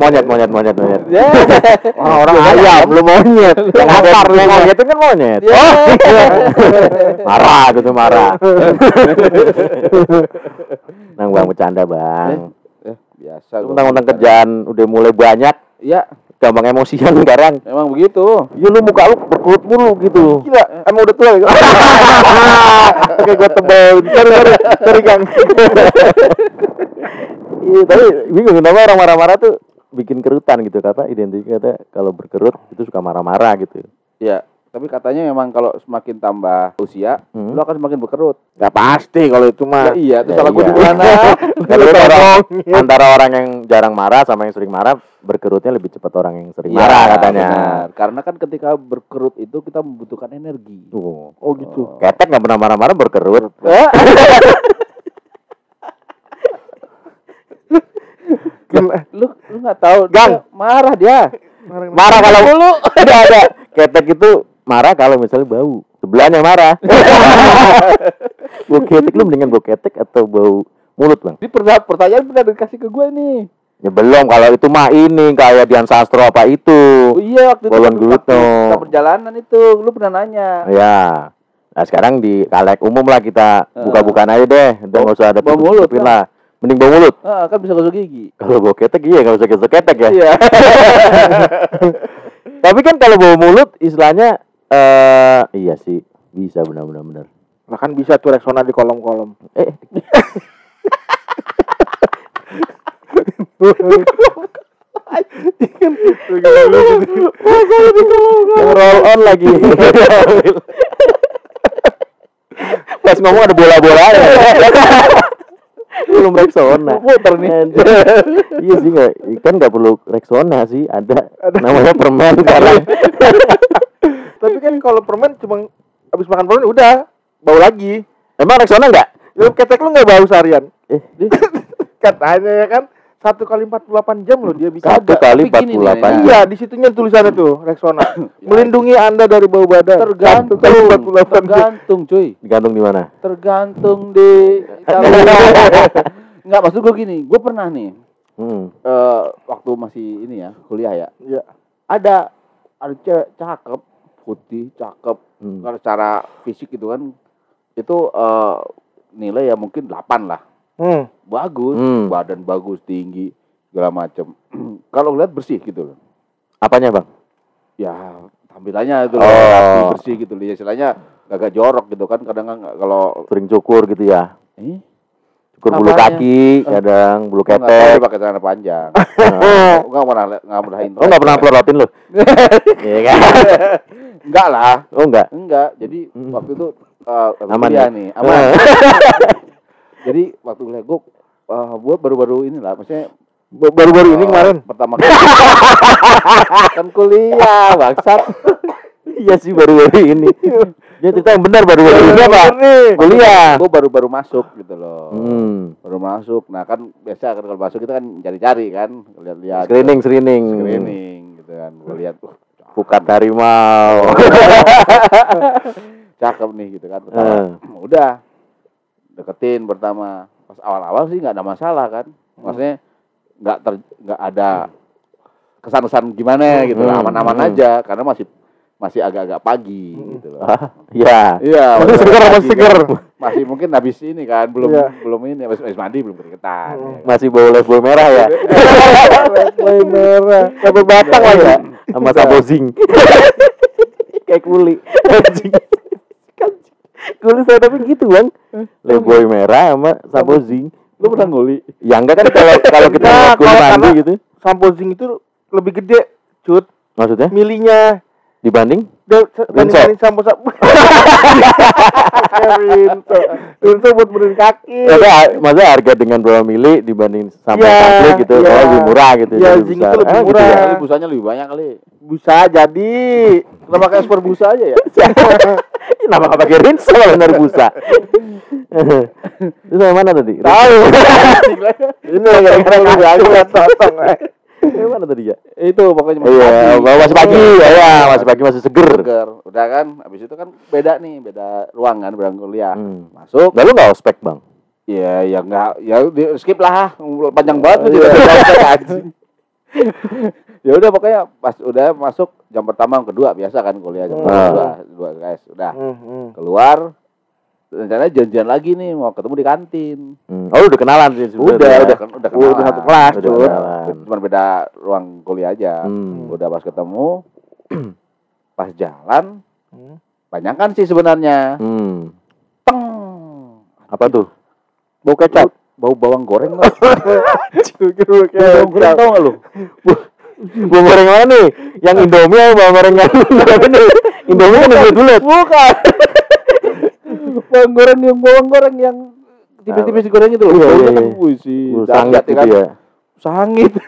Monyet, monyet, monyet, monyet. Ya. Oh, orang ayam, lu monyet. Yang akar lu monyet itu kan monyet. Ya. Oh, marah gitu tuh marah. Nang bang bercanda bang. Eh, biasa. gua. Tentang-tentang kerjaan udah mulai banyak, Iya, gampang emosian sekarang. emang begitu. Ya lu muka lu berkerut mulu gitu. Gila, emang udah tua ya? Oke, gue tebel. Sorry, sorry, sorry Kang. Iya, tapi bingung kenapa orang marah-marah tuh bikin kerutan gitu kata identik kata kalau berkerut itu suka marah-marah gitu. Iya, tapi katanya memang kalau semakin tambah usia, Hmm. lu akan semakin berkerut. Gak pasti kalau itu mah. Ya, iya, itu Ya, salah gua iya. di mana? Orang, antara orang yang jarang marah sama yang sering marah berkerutnya lebih cepat orang yang sering Iya, marah katanya. benar. Karena kan ketika berkerut itu kita membutuhkan energi. Oh, Oh gitu. ketek nggak pernah marah-marah berkerut. Gila. lu lu nggak tahu Gang. dia marah dia. Marah kalau Dulu. ada ada ketek itu marah kalau misalnya bau. Sebelahnya marah. bau ketek lu mendingan bau ketek atau bau mulut bang? Ini pernah pertanyaan pernah dikasih ke gue nih. Ya belum kalau itu mah ini kayak Dian Sastro apa itu. Oh iya waktu itu Bolon Gulutno. waktu kita perjalanan itu lu pernah nanya. Ya. Nah sekarang di kalek umum lah kita buka-bukaan aja deh. Udah nggak usah ada Bau mulut, lah. Mending bau mulut. Ah, kan bisa gosok gigi. Kalau bau ketek iya nggak usah gosok ketek ya. Iya. Tapi kan kalau bau mulut istilahnya eh iya sih bisa benar-benar benar. Nah kan bisa tuh Rexona di kolom-kolom. Eh roll on lagi. Pas ngomong ada bola-bola belum Rexona. Muter nih. iya sih nggak, kan nggak perlu Rexona sih, ada namanya permen sekarang. Tapi kan kalau permen cuma habis makan permen udah bau lagi. Emang Rexona nggak? Lu ketek lu nggak bau seharian? Eh, Katanya ya kan satu kali 48 jam loh dia bisa. satu kali tapi gini 48 nih, jam. Iya, di situnya tulisannya tuh Rexona. Melindungi Anda dari bau badan. Tergantung, Satu kali 48 jam. tergantung cuy. Digantung di mana? Tergantung di Enggak maksud gue gini, gue pernah nih Hmm. eh, waktu masih ini ya kuliah ya, Iya. ada ada cewek cakep, putih, cakep, Hmm. kalau secara fisik gitu kan itu eh, nilai ya mungkin 8 lah. Hmm. Bagus, Hmm. badan bagus, tinggi, segala macem. kalau lihat bersih gitu loh. Apanya bang? Ya tampilannya itu loh, Oh. rapi, bersih gitu loh. Ya, istilahnya agak jorok gitu kan kadang kan kalau Sering cukur gitu ya? eh Cukur bulu kaki, kadang bulu nggak ketek. pakai celana panjang. Enggak pernah enggak pernah intro. Oh nggak pernah pelorotin lu? Iya kan? Enggak lah. Oh enggak? Enggak. Jadi Hmm. waktu itu uh, Aman ya? nih, aman. Jadi waktu kuliah gue uh, gue baru-baru ini lah, maksudnya Ba- Baru-baru ini kemarin. pertama kali kan kuliah bangsat. Iya sih baru-baru ini. Dia cerita yang benar baru-baru ini apa? Kuliah. Gue baru-baru masuk gitu loh. Hmm. Baru masuk. Nah kan biasa kan kalau masuk kita kan cari-cari kan, lihat-lihat. Screening, screening. Screening gitu kan. Gue lihat, uh, Pukat harimau. cakep nih gitu kan. Pertama, Udah deketin pertama. Pas awal-awal sih nggak ada masalah kan. Maksudnya nggak ter nggak ada kesan-kesan gimana gitu lah, Hmm, aman-aman hmm. aja karena masih masih agak-agak pagi gitu loh. Iya. Iya, Masih seger, masih pagi seger. kan. Masih mungkin habis ini kan, belum Iya. belum ini habis, habis mandi belum keringetan. ya kan. Masih bau lefboy merah ya? Mulai merah. Sampai batang lagi. ya? Sama sabo zinc. Kayak kuli. Anjing. Kuli saya tapi gitu bang. Lefboy merah sama sabo zinc. Lu pernah nguli? Ya enggak kan kalau kalau kita Nah, ngeliat kuli kalau mandi gitu. Sampo zinc itu lebih gede, cut. Maksudnya Milinya dibanding? dan Rinso. banding sampo sampo. Rinso. Rinso buat benerin kaki. Maksudnya, maksudnya harga dengan berapa mili dibanding sampai Iya, kaki gitu, iya. oh lebih murah gitu. Iya, jadi zinc besar. itu lebih Ah, gitu murah. ya. Kali busanya lebih banyak kali. Bisa jadi. Kenapa pakai ekspor busa aja ya? Kenapa nggak pakai rinso kalau benar busa? Itu yang mana tadi? Tahu. Ini gara-gara lu aku nggak totong. Yang mana tadi ya? Itu pokoknya masih Iya, pagi. masih pagi, ya, ya, masih pagi masih seger. Seger. Udah kan, habis itu kan beda nih, beda ruangan, beda kuliah. Hmm. Masuk, Lalu nggak ospek bang? ya ya enggak, ya di skip lah. Panjang banget tuh Iya. Ya udah pokoknya pas udah masuk jam pertama jam kedua biasa kan kuliah jam Hmm. kedua dua guys udah Hmm, hmm. keluar rencananya janjian lagi nih mau ketemu di kantin Hmm. Oh, udah kenalan sih udah udah udah udah kenalan. satu kelas, Udah kenalan. cuma beda ruang kuliah aja Hmm. udah pas ketemu pas jalan Hmm. banyak kan sih sebenarnya Hmm. teng Apa tuh? Bau kecap. bau bawang goreng bau bawang goreng tau nggak lu Bawang goreng mana nih? Yang Indomie atau bawang goreng yang ini? Indomie yang bulat. bukan bawang goreng yang bawang goreng yang tipis-tipis goreng itu loh Iya, iya, iya. wih sih Uh, sangat ya gitu kan ya. sangit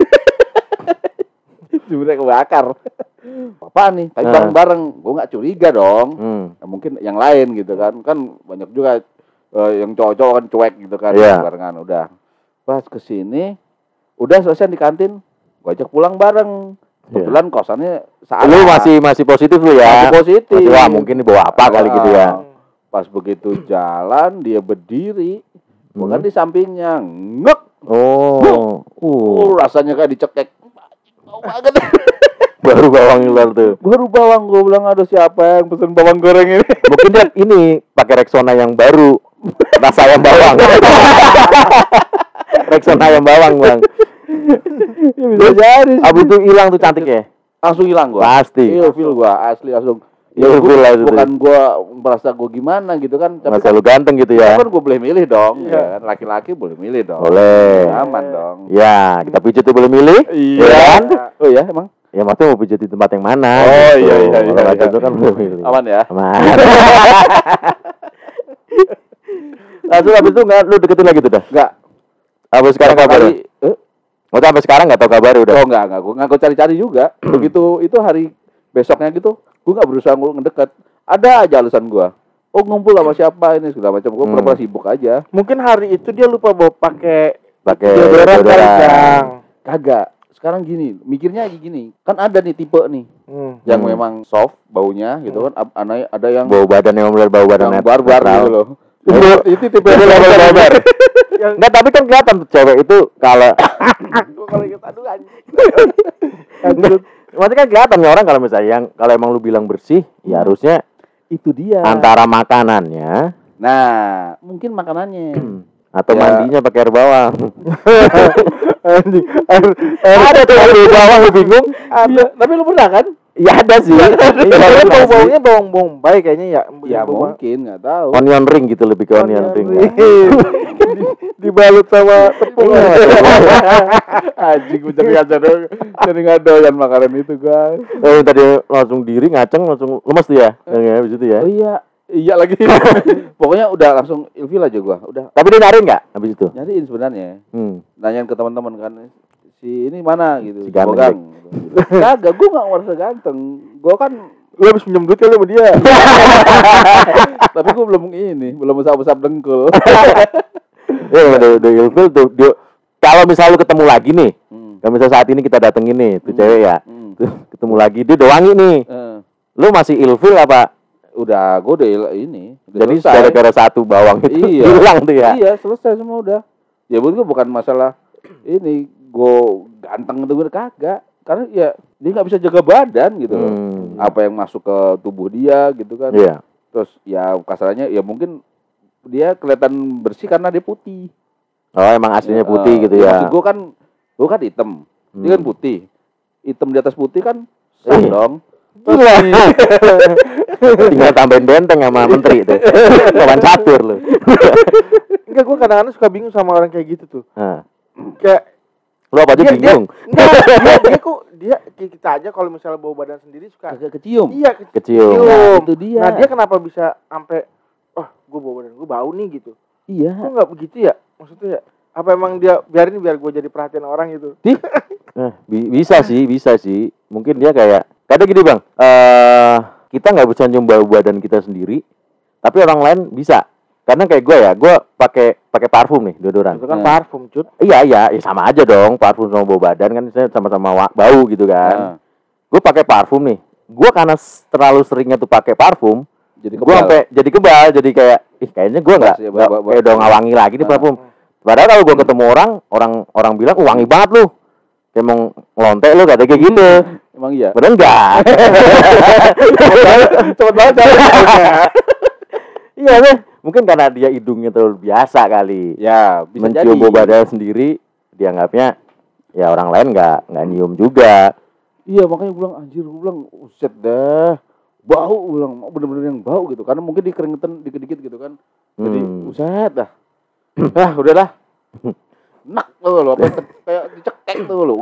sebenarnya kebakar apa nih tapi Ah. bareng-bareng gue nggak curiga dong Hmm. Ya, mungkin yang lain gitu kan kan banyak juga eh, yang cowok-cowok kan cuek gitu kan Iya. barengan udah pas ke sini udah selesai di kantin gue ajak pulang bareng kebetulan kosannya saat Lu masih masih positif lu ya? Masih positif. Masih, wah, mungkin dibawa apa kali gitu ya. pas begitu jalan dia berdiri kan Hmm. di sampingnya ngek Oh. Uh. uh, rasanya kayak dicekek bau banget Baru bawang luar tuh. baru bawang gue bilang ada siapa yang pesen bawang goreng ini Mungkin dia ini pakai Rexona yang baru. Rasa ayam bawang. Rexona ayam bawang, Bang. Ya, bisa jadi. Abis itu hilang tuh cantik ya? langsung hilang gua Pasti. feel gua asli langsung Iya, ya, gua- feel lah itu bukan gua merasa gua gimana gitu kan tapi Masa kan, lu ganteng gitu ya? kan gua boleh milih dong Iya. ya kan laki-laki boleh milih dong Boleh. aman dong Ya, kita pijit tuh boleh milih. iya Ya kan? oh ya emang Ya maksudnya mau pijit di tempat yang mana? Oh, iya, iya, Kalau iya, laki iya. itu kan boleh milih. aman ya Aman. Langsung habis itu nggak lu deketin lagi tuh dah? enggak Apa sekarang kabar? eh? Oh, sampai sekarang nggak tahu kabar udah. Oh enggak, enggak, gue enggak gue cari-cari juga. Begitu itu hari besoknya gitu, gue enggak berusaha ngul ngedeket. Ada aja alasan gua. Oh ngumpul sama siapa ini segala macam. Gue Hmm. pura-pura sibuk aja. Mungkin hari itu dia lupa bawa pakai Pakai deodoran kali. Bang. Kagak. Sekarang gini, mikirnya gini. Kan ada nih tipe nih Hmm. yang Hmm. memang soft baunya gitu kan. Ab- Ada ada yang Bau badan yang benar bau badan yang barbar gitu loh. Itu itu tipe itu level barbar. Yang Enggak, tapi kan kelihatan tuh cewek itu kalau Gue kalau inget aduh anjing. Maksudnya kan kelihatan nih orang kalau misalnya yang kalau emang lu bilang bersih, ya harusnya Itu dia. antara makanannya Nah, mungkin makanannya. atau Ya. mandinya pakai air bawang. anjing. Air, air, Ada tuh air bawang lu bingung? Iya, tapi lu pernah kan? Ya ada sih. Iya, Tapi pernah sih. bau-baunya bawang bombay kayaknya ya. Ya Bau- mungkin, nggak tahu. Onion ring gitu lebih ke onion, Onion ring. ring. Di- Dibalut sama tepung. Anjing gue jadi ngadoyan, jadi ngadoyan makanan itu guys. Oh, yang tadi langsung diri ngaceng langsung lemes tuh ya. Yang ya habis itu ya. Oh iya, iya lagi. Pokoknya udah langsung ilfil aja gua, udah Tapi dia nyariin enggak habis itu? nyariin sebenarnya. Hmm. Nanyain ke teman-teman kan, si ini mana gitu. Si ganteng. Kagak, gua nggak merasa ganteng. Gua kan, Lu habis pinjam duit kali sama dia. tapi gua belum ini, belum usap-usap dengkul. Ya udah udah ilfil tuh. Dia, kalau misalnya lu ketemu lagi nih, Hmm. kalau misalnya saat ini kita datengin nih, tuh Hmm. cewek ya, Hmm. tuh, ketemu lagi dia udah wangi nih. Eh, Lu masih ilfil apa? udah, gua udah ini. udah Jadi gara-gara satu bawang itu Iya. hilang tuh ya. Iya, selesai semua udah. Ya buat gue bukan masalah ini gue ganteng itu gue kagak. Karena ya dia nggak bisa jaga badan gitu loh. Hmm. Apa yang masuk ke tubuh dia gitu kan. Iya. Terus ya kasarannya ya mungkin dia kelihatan bersih karena dia putih. Oh, emang aslinya putih Eh, gitu ya. Maksud gue kan gue kan hitam. Dia kan Hmm. putih. Hitam di atas putih kan sah Iya. dong. Gila. Tinggal tambahin benteng sama menteri itu. Kawan catur lu. Enggak, gua kadang-kadang suka bingung sama orang kayak gitu tuh. Nah, Kayak lu apa aja dia, dia, bingung? enggak, dia, dia kok dia kita aja kalau misalnya bau badan sendiri suka Kagak kecium. iya ke- Kecium. Nah, itu dia. Nah, dia kenapa bisa sampai oh, gua bau badan gua bau nih gitu. Iya. Kok nggak begitu ya? Maksudnya ya apa emang dia biarin biar gua jadi perhatian orang gitu. Eh, bi- bisa sih, bisa sih. Mungkin dia kayak kadang gini bang, eh kita nggak bisa nyium bau badan kita sendiri, tapi orang lain bisa. Karena kayak gue ya, gue pakai pakai parfum nih, deodoran. Itu kan Nah. parfum, cut. Iya iya, ya sama aja dong, parfum sama bau badan kan sama-sama bau gitu kan. Nah, Gue pakai parfum nih, gue karena terlalu seringnya tuh pakai parfum, jadi gue sampai jadi kebal, jadi kayak, ih kayaknya gue nggak Iya, ba- kayak udah nggak wangi lagi nih Nah. parfum. Padahal kalau gue ketemu orang, orang orang bilang, "Uh, wangi banget lu. kayak mau ngelontek lu kata kayak gitu. Emang iya. Bener enggak? Cepet banget jawabnya. iya deh. Mungkin karena dia hidungnya terlalu biasa kali. Ya, bisa jadi. Mencium bau badan sendiri, dianggapnya ya orang lain nggak nggak nyium juga. Iya, makanya gue bilang anjir, gue bilang uset dah. Bau, gue bilang bener-bener yang bau gitu. Karena mungkin di keringetan dikit-dikit gitu kan. Jadi Hmm. uset dah. ah, udahlah. Nak tuh lo, apa kayak dicekek tuh lo.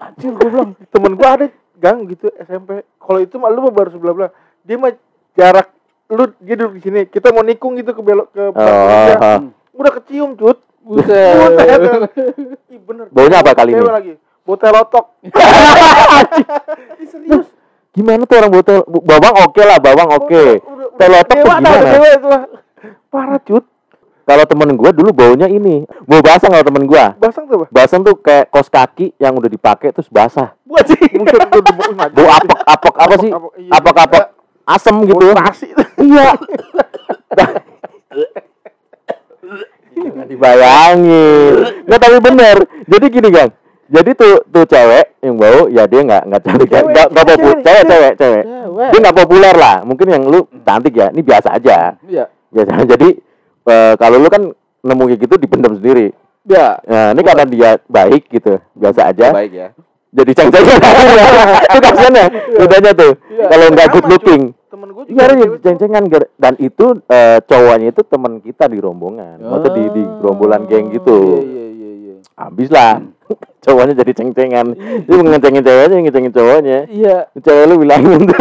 Anjir, gue bilang. Temen gua ada gang gitu SMP. Kalau itu mah lu mah baru sebelah belah. Dia mah jarak lu dia duduk di sini. Kita mau nikung gitu ke belok ke belakang Oh, oh. Udah kecium, cut. Buset. Ih, bener. Baunya apa kali ini? lagi. Bau telotok. Ih, serius. Gimana tuh orang botol? Bawang oke lah, bawang oke. Udah Telotok tuh gimana? dewa itu. Parah, cut. Kalau temen gue dulu baunya ini, bau basah kalau temen gue. Basang tuh, Bah. Basah tuh kayak kos kaki yang udah dipakai terus basah. Buat sih. Bau apek apek apa sih? Apek, iya. Apek apek asem gitu. Nasi. Iya. Dibayangin. Nggak tapi bener. Jadi gini gang. Jadi tuh tuh cewek yang bau ya dia nggak nggak cantik. Cewek, Nggak nggak populer. cewek, Cewek cewek. Dia nggak populer lah. Mungkin yang lu cantik ya. Ini biasa aja. Iya. Biasa. Jadi eh, kalau lu kan nemu kayak gitu dipendam sendiri. Ya. Nah, ini karena dia baik gitu, biasa aja. Baik ya. Jadi ceng-cengan. itu kasihan ya. Bedanya tuh. Iya. Kalau nggak good looking. Temen Iya, ada yang ceng-cengan dan itu eh, cowoknya itu teman kita di rombongan. Maksudnya di di gerombolan geng gitu. Iya, iya, iya, iya. Habis lah. cowoknya jadi ceng-cengan. Dia ngecengin ceweknya, ngecengin cowoknya. Iya. Cewek lu bilangin tuh.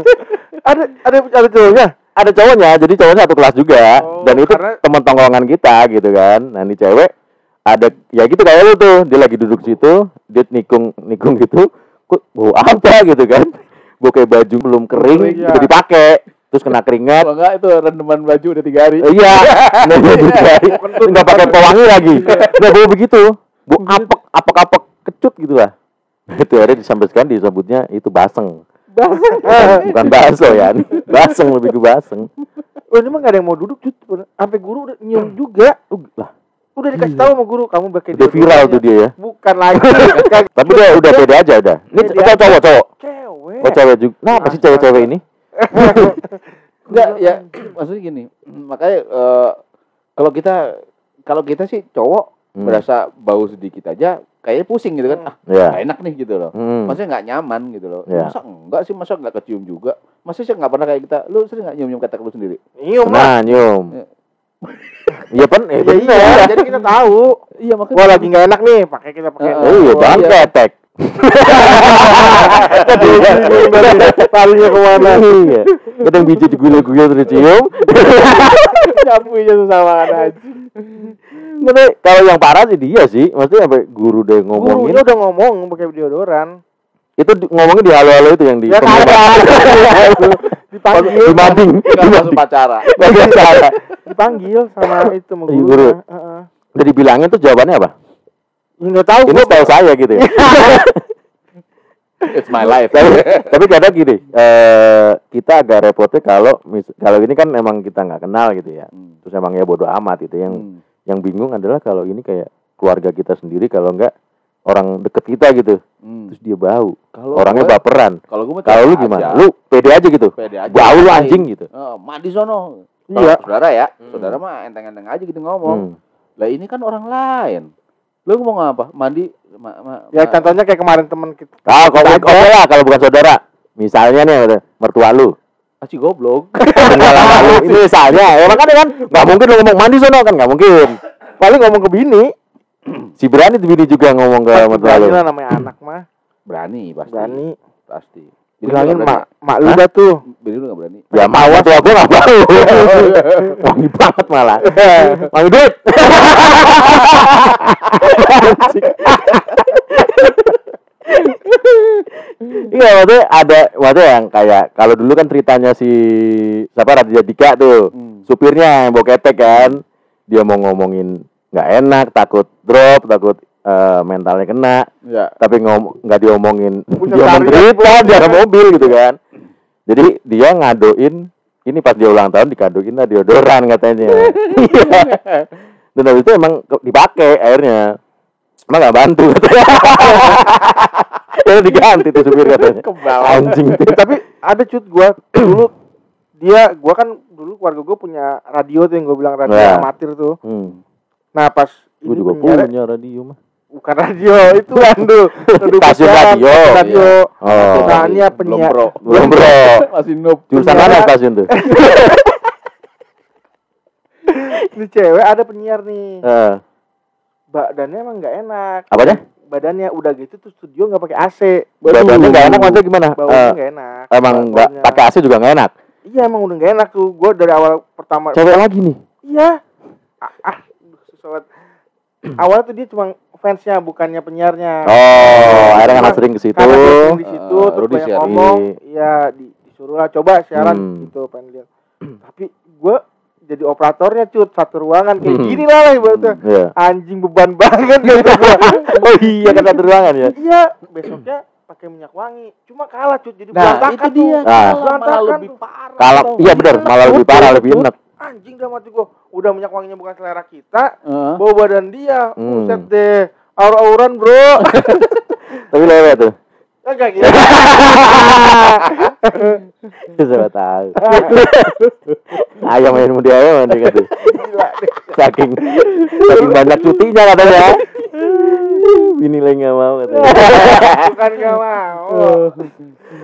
ada ada ada cowoknya. ada cowoknya, jadi cowoknya satu kelas juga. Oh, dan itu karena- teman tongkrongan kita gitu kan. Nah, ini cewek ada ya gitu kayak lu tuh, dia lagi duduk situ, dia nikung nikung gitu, kok bau apa gitu kan. Bau kayak baju belum kering, Kering, gitu ya. dipakai, terus kena keringat. Kalau enggak itu rendeman baju udah tiga hari. Iya, nah, juga. nggak pakai pewangi lagi. Nggak bau begitu, bau apek, apek apek kecut gitu lah. Itu ada disampaikan disebutnya itu baseng. Bukan, bukan bakso ya, baseng lebih ke baseng. Oh, ini mah gak ada yang mau duduk, cut. Sampai guru udah nyium juga. Uh, lah, Udah dikasih tahu sama guru, kamu pakai udah viral tuh dia ya. Bukan lagi. Tapi dia udah pede aja udah. Ini cowok cowok cowok. Cewek. Oh cewek juga. Nah, apa sih cewek-cewek ini? Enggak, ya maksudnya gini. Makanya eh, kalau kita kalau kita sih cowok Hmm. berasa bau sedikit aja kayaknya pusing gitu kan. Ah, Ya. nggak enak nih gitu loh. Hmm. Maksudnya nggak nyaman gitu loh. Ya. Masa enggak sih, masa nggak kecium juga? Masa sih nggak pernah kayak kita. Lu sering nggak nyium-nyium ketek lu sendiri? Nyium. Nah, nyium. Iya pen, eh, Ya, iya, jadi kita tahu. Iya makanya. Wah, lagi nggak enak nih, pakai kita pakai. Heeh. Oh iya, jangan iya. ketek. Palunya ke mana? Iya. Kadang biji diguyur-guyur terus cium. nyapunya susah banget aja. Tapi kalau yang parah sih dia sih. Maksudnya sampai guru deh ngomongin. Gurunya udah ngomong pakai deodoran. Itu di- ngomongin di halo-halo itu yang di Ya dipanggil, di mading. Masuk pacara. Bagian cara. Dipanggil sama itu sama guru. guru. Heeh. Udah dibilangin tuh jawabannya apa? Ya nggak tahu. Ini style saya gitu ya. It's my life. tapi, tapi kadang gini, eh kita agak repotnya kalau kalau ini kan emang kita nggak kenal gitu ya. Hmm. Terus emang ya bodoh amat gitu. Yang Hmm. yang bingung adalah kalau ini kayak keluarga kita sendiri kalau nggak orang deket kita gitu. Hmm. Terus dia bau. Kalau Orangnya gue- baperan. Kalau gue Kalau lu gimana? aja. Lu pede aja gitu. pede aja. Bau lu anjing gitu. Eh, mandi sono. Iya. Saudara ya, Hmm. saudara mah enteng-enteng aja gitu ngomong. Hmm. Lah ini kan orang lain. Lu ngomong apa? Mandi ma, ma, Ya ma- contohnya kayak kemarin teman kita. Ah, kalau oke lah kalau bukan saudara. Misalnya nih ada mertua lu. Goblok. Tinggal sama lu. Ini misalnya, ya makanya kan nggak mungkin lu ngomong mandi sono kan nggak mungkin. Paling ngomong ke bini. Si berani tuh bini juga ngomong ke mertua berani lu. lah namanya anak mah. berani pasti. Berani. Pasti. Bilangin mak mak lu dah tuh. Bini lu nggak berani. Ya mau tua gua nggak mau. Wangi banget malah. Wangi duit. Iya maksudnya ada maksudnya yang kayak kalau dulu kan ceritanya si siapa Raditya Dika tuh Hmm. supirnya yang bawa ketek kan dia mau ngomongin nggak enak takut drop takut eh, mentalnya kena Ya. tapi ngom nggak diomongin Punya dia menderita ada mobil gitu kan jadi dia ngadoin ini pas dia ulang tahun dikadoin lah deodoran katanya Iya. dan habis itu emang dipakai akhirnya emang nggak bantu katanya. ya diganti tuh supir katanya anjing tapi ada cut gua dulu dia gua kan dulu keluarga gua punya radio tuh yang gua bilang radio Ya. amatir tuh hmm. nah pas gue juga punya radio mah bukan radio itu Ando Stasiun radio. radio. Oh. Soalnya Belum penyiar. Pro. belum bro Masih noob. jurusan Penyiar. mana stasiun tuh? Ini cewek ada penyiar nih. Eh, badannya emang nggak enak. Apanya? Badannya udah gitu tuh studio nggak pakai AC badannya nggak enak maksudnya gimana? baunya Eh, nggak enak emang nggak pakai AC juga nggak enak? Iya emang udah nggak enak tuh. Gua dari awal pertama cewek lagi nih? Iya. Ah, ah. Susah banget. awal tuh dia cuma fansnya bukannya penyiarnya oh akhirnya karena sering ke situ karena sering di situ Eh, terus Rudy banyak siaran. ngomong iya di, disuruh lah coba siaran Hmm. gitu pengen lihat tapi gue jadi operatornya cut satu ruangan kayak Hmm. gini lah ibaratnya Iya. anjing beban banget gitu gua. oh iya kan satu ruangan ya iya besoknya pakai minyak wangi cuma kalah cut jadi Nah, berantakan itu dia. tuh. Ah. Malah, malah lebih parah. kalau tau. iya benar malah lebih parah lebih enak anjing dah mati gue udah minyak wanginya bukan selera kita Heeh. bawa badan dia. Hmm. buset deh aur-auran bro. Tapi lewat tuh. Enggak gitu. Siapa tahu. Ayam yang mau di ayam nanti gitu saking saking banyak cutinya katanya. Bini lagi nggak mau katanya bukan gak mau.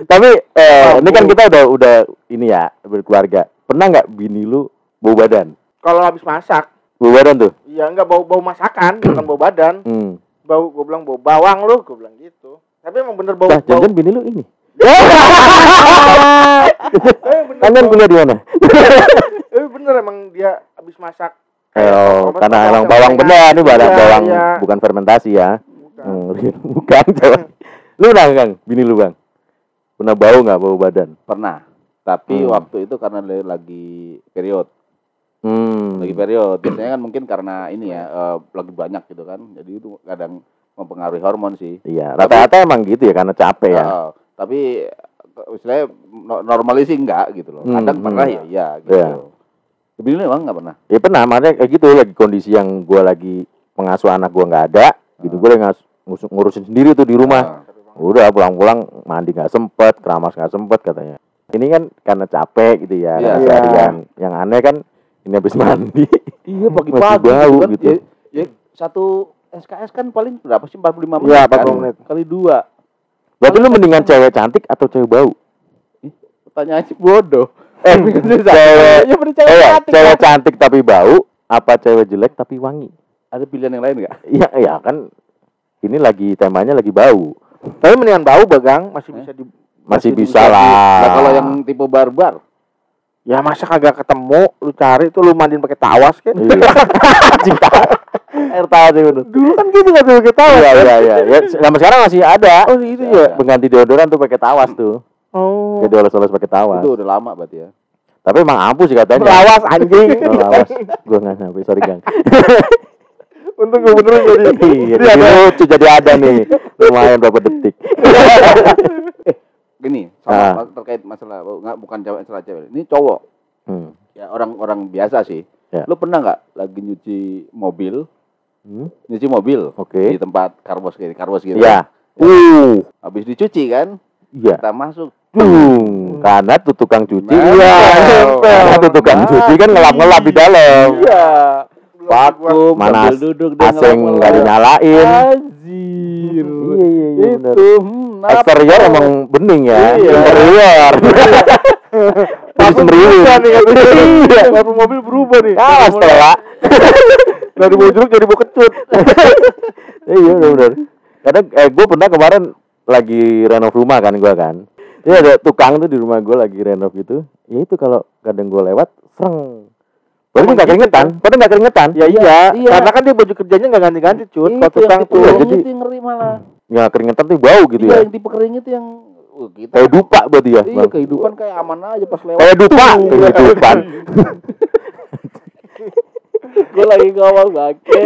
Tapi eh, ini kan kita udah udah ini ya berkeluarga. Pernah nggak bini lu bau badan kalau habis masak bau badan tuh Iya enggak bau bau masakan, bukan bau badan. hmm. Bau gue bilang bau bawang lu, gue bilang gitu. Tapi emang bener bau Bah, bau. jangan bini lu ini bener, kalian kuliah di mana eh, bener emang dia habis masak. Oh, Kayak karena bawang, emang bawang bener ini bawang, Iya, bawang iya. bukan fermentasi ya. Bukan. Hmm, bukan coba. Lu pernah Kang, bini lu Bang? Pernah bau nggak bau badan? Pernah. Tapi Hmm. waktu itu karena lagi period, Hmm. lagi period. Biasanya kan mungkin karena ini ya eh, lagi banyak gitu kan. Jadi itu kadang mempengaruhi hormon sih. Iya, rata-rata emang gitu ya karena capek ya. Tapi eh, istilahnya no- normalnya sih enggak gitu loh. Hmm, Kadang hmm. pernah ya, iya gitu. Iya. Tapi ini emang enggak pernah. Ya pernah, makanya kayak gitu lagi kondisi yang gua lagi pengasuh anak gua nggak ada, gitu Ah. gua lagi ngas- ngurusin sendiri tuh di rumah. Ah. Udah pulang-pulang mandi nggak sempet, keramas nggak sempet katanya. Ini kan karena capek gitu ya, Iya. Iya. seharian. Yang aneh kan ini habis mandi. Iya Masih pagi-pagi bau gitu kan. gitu. Ya, ya, satu SKS kan paling berapa sih 45 menit? Iya, kan? 45 menit. Kali dua. Berarti lu mendingan cewek cantik atau cewek bau? Pertanyaan sih bodoh. Eh, cewek, ya eh, cewek ya, cantik. cewek cantik tapi bau, apa cewek jelek tapi wangi? Ada pilihan yang lain enggak? Iya, iya kan. Ini lagi temanya lagi bau. Tapi mendingan bau bagang, masih Eh? bisa di Masih, Masih bisa, lah. Nah, kalau yang tipe barbar, Ya masa kagak ketemu, lu cari tuh lu mandiin pakai tawas kan? Iya. Air sih bener. Dulu kan gitu tuh pakai tawas. Iya, iya, iya. Ya, sampai sekarang masih ada. Oh itu ya. Pengganti deodoran tuh pakai tawas tuh. Oh. Kayak dioles-oles pakai tawas. itu udah lama berarti ya. Tapi emang ampuh sih katanya. Lawas anjing. Oh, lawas. Gua nggak sampai, sorry Gang. Untung gue beneran jadi. Iya, jadi lucu jadi ada nih. Lumayan berapa detik. Gini, Ah. sama terkait masalah oh, nggak bukan cewek masalah cewek. Ini cowok. Hmm. Ya orang-orang biasa sih. Ya. Lu pernah nggak lagi nyuci mobil, Hmm. nyuci mobil Oke. di tempat karbos gitu, karbos gitu. Iya. Uh, Habis dicuci kan, iya. kita masuk. Dung. Karena tuh tukang cuci. Nah, Iya. Karena tuh tukang Nah, cuci kan ngelap-ngelap di dalam. Iya. Vakum, Mana duduk AC nggak dinyalain. Anjir. Iya, iya, iya. Itu hmm? Eksterior emang bening ya. Iya. Interior. Jadi semeriwing. berubah nih katanya. Iya. Lampu mobil berubah nih. Kalah Stella. Dari bau jeruk jadi bau kecut. Iya benar. Kadang eh gue pernah kemarin lagi renov rumah kan gua kan. Ini ada tukang tuh di rumah gue lagi renov gitu. Ya itu kalau kadang gue lewat, sereng. Padahal nggak keringetan, padahal nggak keringetan. Ya iya, iya. karena kan dia baju kerjanya nggak ganti-ganti cut. Kalau tukang tuh. Iya, jadi- ngeri malah. Ya keringetan tuh bau gitu Iya, ya. yang tipe kering itu yang oh, kita Kayak dupa berarti ya. Iya, Bang. kehidupan kayak aman aja pas lewat. Kayak dupa, kehidupan. Gue lagi ngawal bake.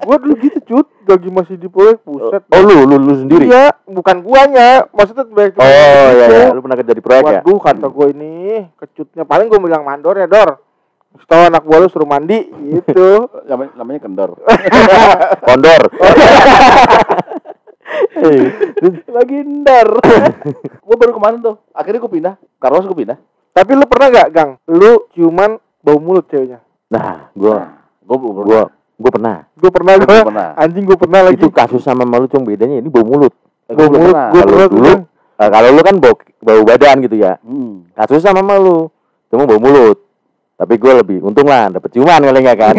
Gua dulu gitu cut, lagi masih di proyek puset. Oh lu, lu, lu sendiri. Iya, bukan guanya. Maksudnya proyek Oh iya, iya. lu pernah kerja di proyek ya? Waduh, kata gue ini kecutnya paling gue bilang mandor ya dor. Tahu anak buah lu suruh mandi gitu. namanya, namanya kendor Kondor. lagi ndar gue baru kemarin tuh akhirnya gue pindah Carlos gue pindah Tapi lu pernah gak, Gang? Lu ciuman bau mulut ceweknya. Nah, gua gue belum gua gua pernah. Gue pernah Gua gue. pernah. Anjing gue pernah lagi. Itu kasus sama malu cuma bedanya ini bau mulut. Gua Bau mulut, pernah. gua Kalau pernah dulu eh, kalau lu kan bau bau badan gitu ya. hmm. Kasus sama malu. Cuma bau mulut. Tapi gue lebih untung lah dapet ciuman kali enggak kan.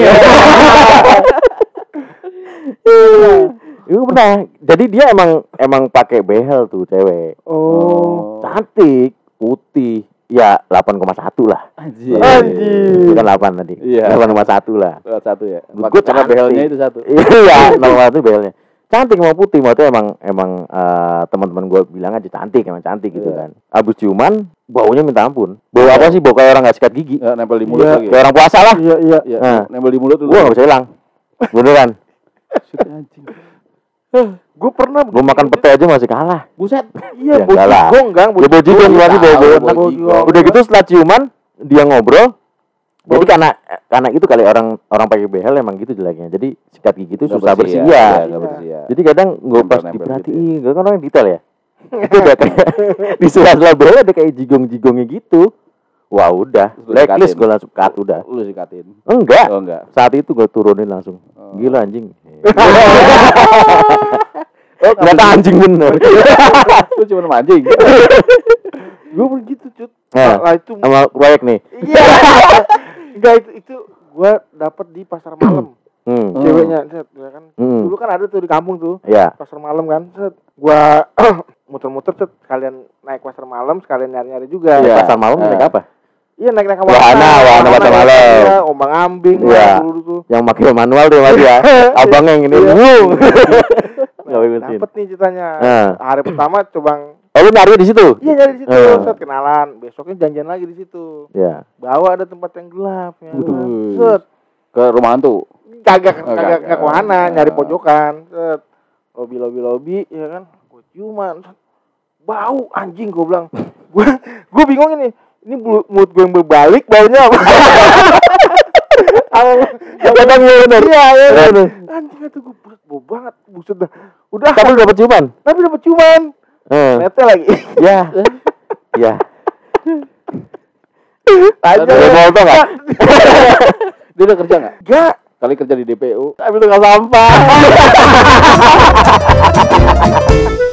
Itu pernah. Jadi dia emang emang pakai behel tuh cewek. Oh. Cantik, putih. Ya 8,1 lah. anjir Anjir. Bukan 8 tadi. Iya. 8,1 lah. Satu ya Maka- karena behelnya itu satu Iya, 0,1 behelnya. Cantik mau putih, maksudnya emang emang eh, teman-teman gue bilang aja cantik, emang cantik gitu Iya. kan. Abis ciuman, baunya minta ampun. Bau apa sih? Bau kayak orang gak sikat gigi. ya, nempel di mulut Iya. lagi Kayak orang puasa lah. Iya, iya. ya, Nah. nempel di mulut dulu Gue gak bisa hilang. Beneran. Anjing Gue pernah Gue makan pete aja masih kalah. buset Iya, Ya, bau jigong, Gang. Ya bau jigong bau bau Tahu, enak. bau jigong. Udah gitu setelah ciuman, dia ngobrol. Jadi karena karena itu kali orang orang pakai behel emang gitu jeleknya. Jadi sikat gigi itu Nggak susah bersih ya. ya. Iya, nggak ya. Jadi kadang gue pas Nempel-nempel diperhatiin, gue kan orang detail ya. Itu udah kayak di sela-sela behel ada kayak jigong-jigongnya gitu. Wah udah, blacklist gue langsung cut udah. lu sikatin Enggak, oh enggak saat itu gue turunin langsung. Oh. Gila anjing. oh Ternyata anjing bener. lu cuma mancing Gue begitu, Cut. Nah, Lah itu sama proyek nih. Iya. Enggak itu itu gue dapet di pasar malam. Hmm. Ceweknya, set, ya kan. Hmm. Dulu kan ada tuh di kampung tuh. Ya. pasar malam kan set gua muter-muter set sekalian naik pasar malam sekalian nyari-nyari juga Iya. pasar malam Nah. naik apa? iya naik-naik Wahana, wahana pasar malam. iya, ombang ambing Iya. tuh Yang pakai manual tuh Mas ya. Abangnya yang ini. Iya. Wuh. Mesin. dapet nih ceritanya Nah. hari pertama coba Oh, lu nyari di situ? iya nyari di situ Eh. set kenalan besoknya janjian lagi di situ Ya. bawa ada tempat yang gelap ya set ke rumah hantu kagak Oh, kagak kagak. kagak ke wahana nyari pojokan set lobi lobi lobi ya kan gue ciuman set. Bau anjing gue bilang gue gue bingung ini ini mulut gue yang berbalik baunya apa Kadang iya bener. iya iya Bener. anjing itu gue bau banget buset dah udah Tapi lu dapet ciuman? tapi dapat ciuman Eh. nete lagi Ya. Ya. aja Udah mau tau nggak? dia udah kerja nggak gak kali kerja di DPU Tapi lu nggak sampah.